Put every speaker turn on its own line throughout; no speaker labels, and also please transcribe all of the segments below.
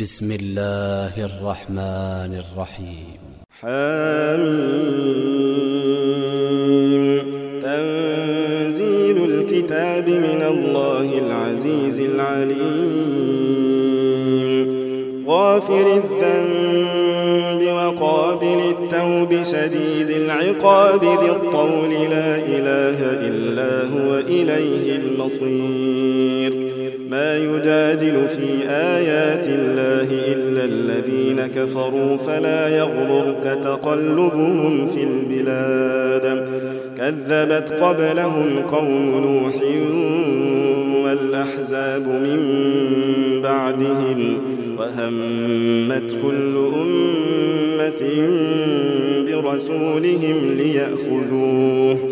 بسم الله الرحمن الرحيم حم تنزيل الكتاب من الله العزيز العليم غافر الذنب وقابل التوب شديد العقاب ذي الطول لا إله إلا هو إليه المصير ما يجادل في آيات الله الذين كفروا فلا يغررك تقلبهم في البلاد كذبت قبلهم قوم نوح والأحزاب من بعدهم وهمت كل أمة برسولهم ليأخذوه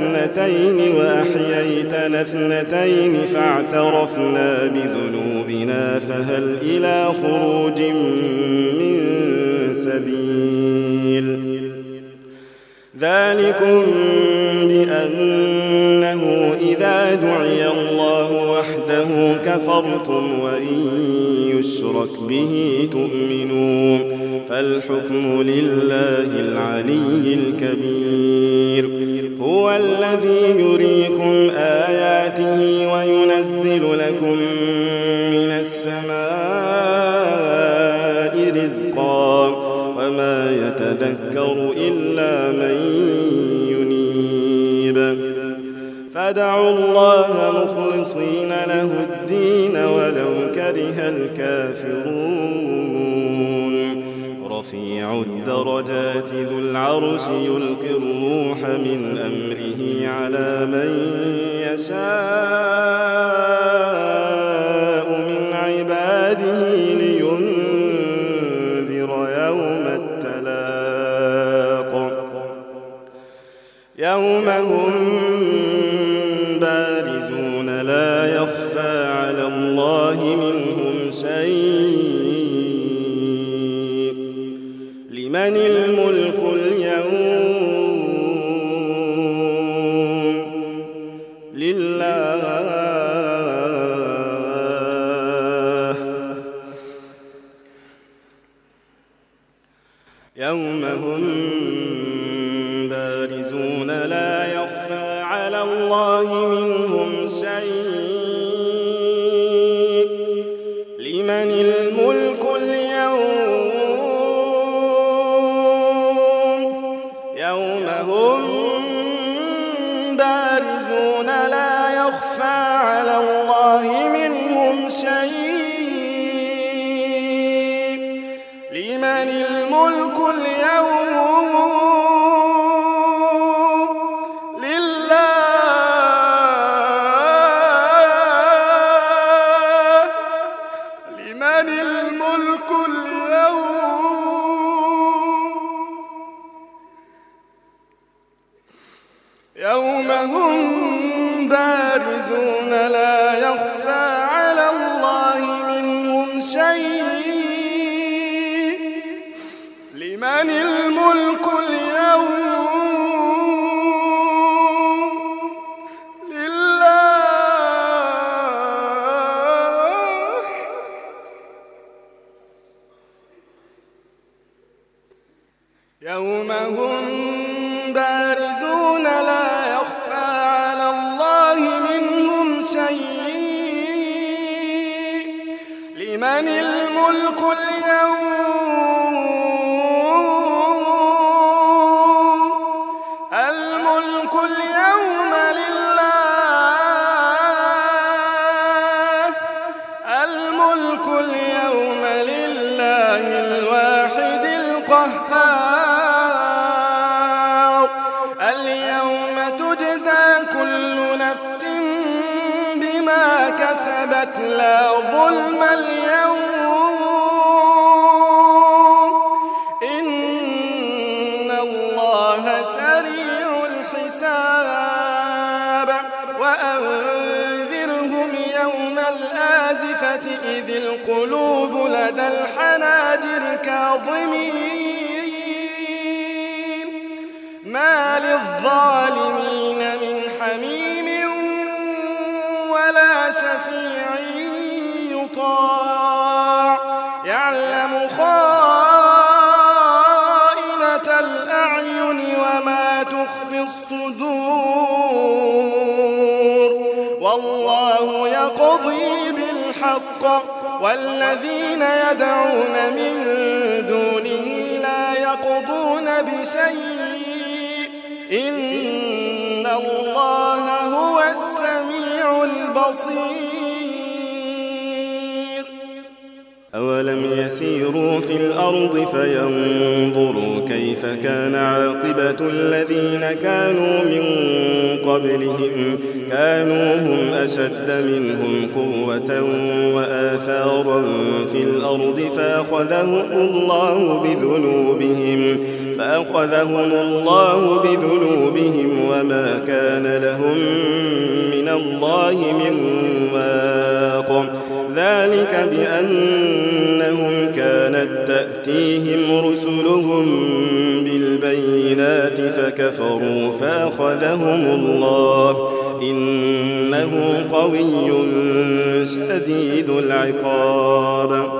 اثنتين وأحييتنا اثنتين فاعترفنا بذنوبنا فهل إلى خروج من سبيل ذلكم بأنه إذا دعي الله وحده كفرتم وإن يشرك به تؤمنون فالحكم لله العلي الكبير هو الذي يريكم آياته وينزل لكم من السماء رزقا وما يتذكر إلا من ينيب فدعوا الله مخلصين له الدين ولو كره الكافرون رفيع الدرجات ذو العرش يلقي يوح من أمره على من يشاء من عباده لينذر يوم التلاق يوم هم بارزون لا يخفى على الله من ظلم اليوم والذين يدعون من دونه لا يقضون بشيء إن الله هو السميع البصير أولم يسيروا في الأرض فينظروا كيف كان عاقبة الذين كانوا من قبلهم كانوا هم أشد منهم قوة وآثارا في الأرض فأخذهم الله بذنوبهم فأخذهم الله بذنوبهم وما كان لهم من الله من واق ذلك بأنهم كانت تأتيهم رسلهم بالبينات فكفروا فأخذهم الله إنه قوي شديد العقاب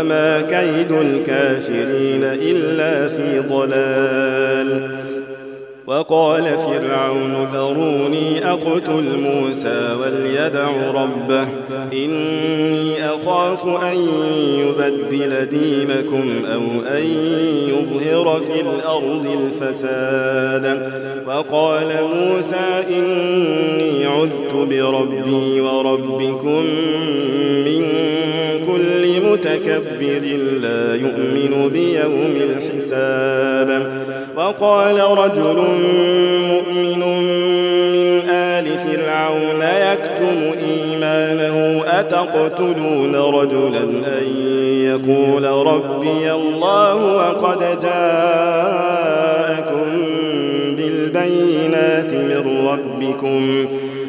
وما كيد الكافرين إلا في ضلال وقال فرعون ذروني أقتل موسى وليدع ربه إني أخاف أن يبدل دينكم أو أن يظهر في الأرض الفساد وقال موسى إني عذت بربي وربكم من متكبر لا يؤمن بيوم الحساب وقال رجل مؤمن من آل فرعون يكتم إيمانه أتقتلون رجلا أن يقول ربي الله وقد جاءكم بالبينات من ربكم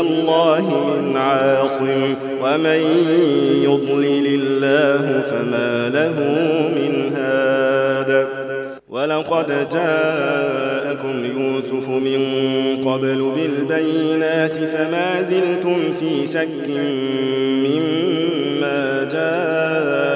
الله من عاصم ومن يضلل الله فما له من هاد ولقد جاءكم يوسف من قبل بالبينات فما زلتم في شك مما جاءكم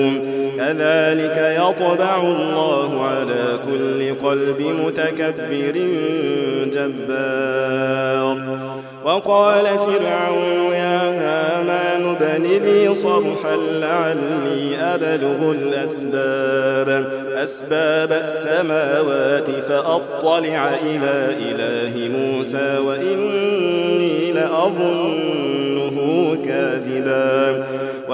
كذلك يطبع الله على كل قلب متكبر جبار وقال فرعون يا هامان بن لي صرحا لعلي أبلغ الأسباب أسباب السماوات فأطلع إلى إله موسى وإني لأظنه كاذبا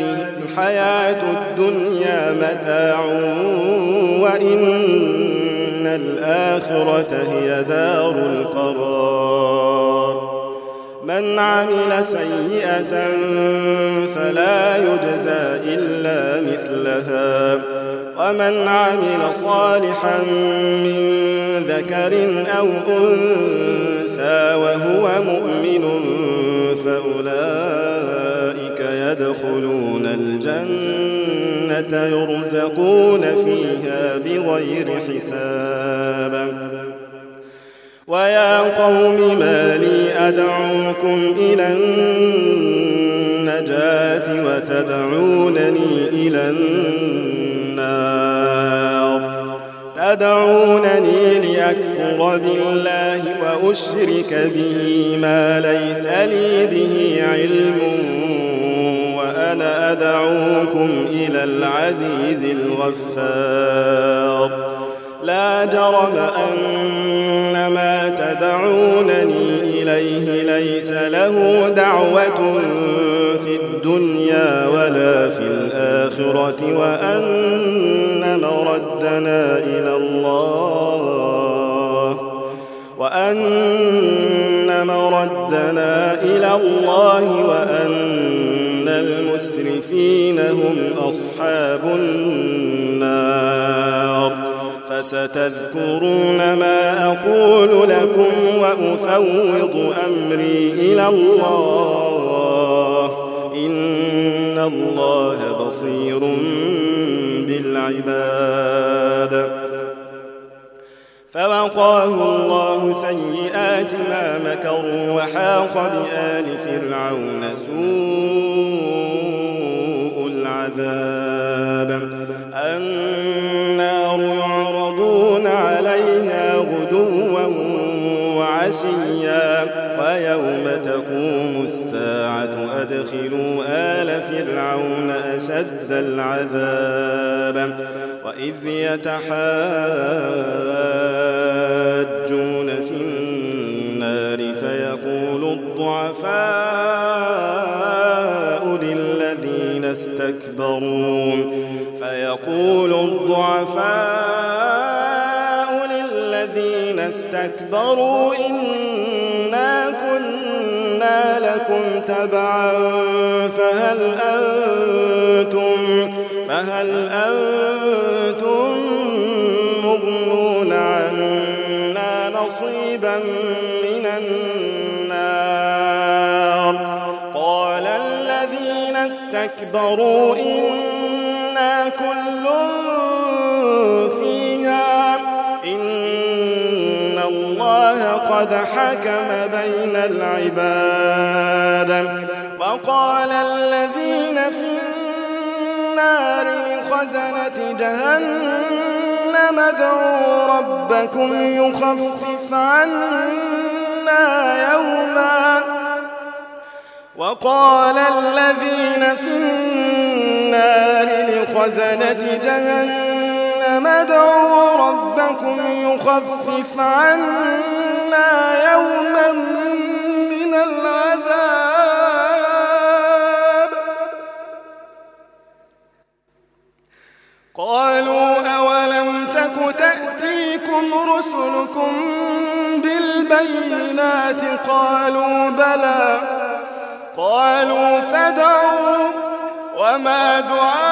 هذه الحياة الدنيا متاع وإن الآخرة هي دار القرار من عمل سيئة فلا يجزى إلا مثلها ومن عمل صالحا من ذكر أو أنثى وهو مؤمن فأولئك يدخلون الجنة يرزقون فيها بغير حساب ويا قوم ما لي أدعوكم إلى النجاة وتدعونني إلى النار تدعونني لأكفر بالله وأشرك به ما ليس لي به علم وأنا أدعوكم إلى العزيز الغفار لا جرم أن ما تدعونني إليه ليس له دعوة في الدنيا ولا في الآخرة وأن مردنا إلى الله وأن مردنا إلى الله وأن المسرفين هم أصحاب النار فستذكرون ما أقول لكم وأفوض أمري إلى الله إن الله بصير بالعباد فوقاه الله سيئات ما مكروا وحاق بآل فرعون سوء الْعَذَابَ النار يعرضون عليها غدوا وعشيا ويوم تقوم الساعة أدخلوا آل فرعون أشد العذاب وإذ يتحاب أكثر الله قد حكم بين العباد وقال الذين في النار لخزنة جهنم ادعوا ربكم يخفف عنا يوما وقال الذين في النار لخزنة جهنم ادعوا ربكم يخفف عنا يوما من العذاب قالوا أولم تك تأتيكم رسلكم بالبينات قالوا بلى قالوا فدعوا وما دعاء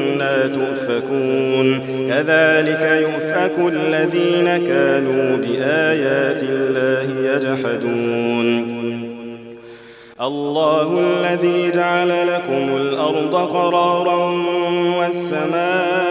تؤفكون كذلك يؤفك الذين كانوا بآيات الله يجحدون الله الذي جعل لكم الأرض قرارا والسماء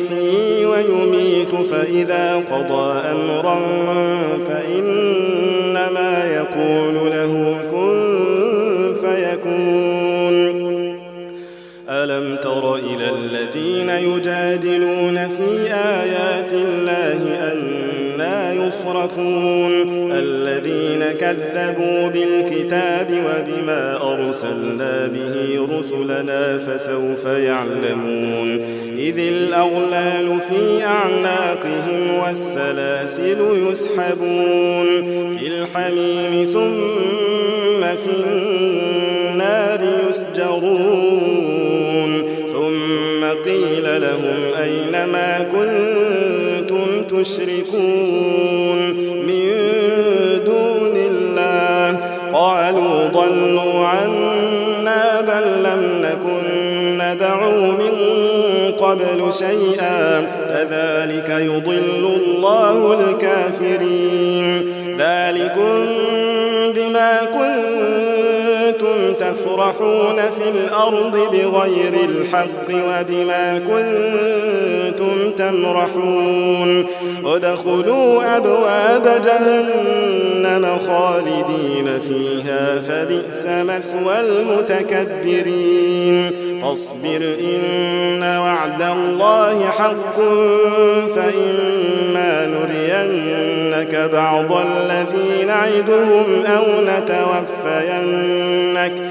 يوسف إذا قضى أمرا فإنما يقول له كن فيكون ألم تر إلى الذين يجادلون في آيات الله أنى يصرفون الذين كذبوا بالكتاب وبما أرسلنا به رسلنا فسوف يعلمون إذ الأغلال في أعناقهم والسلاسل يسحبون في الحميم ثم في النار يسجرون ثم قيل لهم أين ما كنتم تشركون من دون الله قالوا ضلوا عنا قبل شيئا كذلك يضل الله الكافرين ذلكم بما كنتم تفرحون في الأرض بغير الحق وبما كنتم تمرحون ادخلوا أبواب جهنم خالدين فيها فبئس مثوى المتكبرين فاصبر إن وعد الله حق فإما نرينك بعض الذي نعدهم أو نتوفينك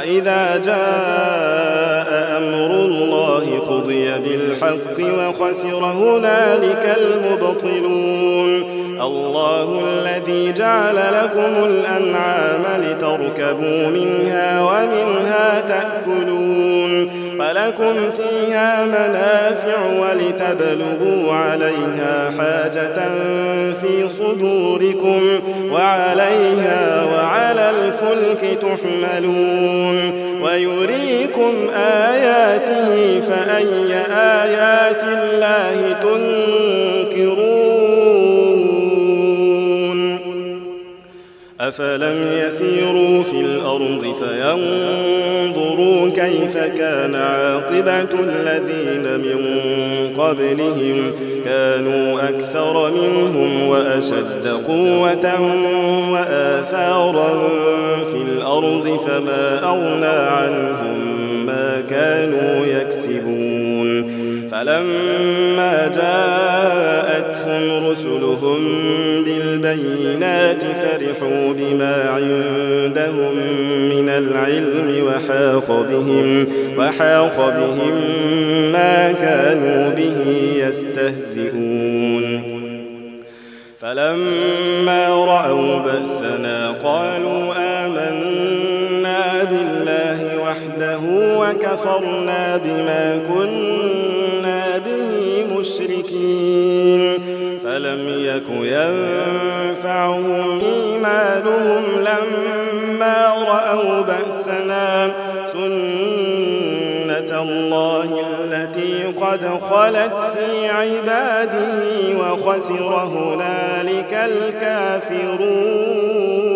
فإذا جاء أمر الله قضي بالحق وخسر هنالك المبطلون الله الذي جعل لكم الأنعام لتركبوا منها ومنها تأكلون فلكم فيها منافع ولتبلغوا عليها حاجة في صدوركم وعليها الفلك تحملون ويريكم آياته فأي آيات الله تنكرون أفلم يسيروا في الأرض فينظروا كيف كان عاقبة الذين من قبلهم كانوا أكثر منهم وأشد قوة وآثارا في الأرض فما أغنى عنهم ما كانوا يكسبون فلما جاءتهم رسلهم بالبينات فرحوا بما عندهم من العلم وحاق بهم وحاق بهم ما كانوا به يستهزئون فلما رأوا بأسنا قالوا آمنا بالله وحده وكفرنا بما كنا فلم يك ينفعهم إيمانهم لما رأوا بأسنا سنة الله التي قد خلت في عباده وخسر هنالك الكافرون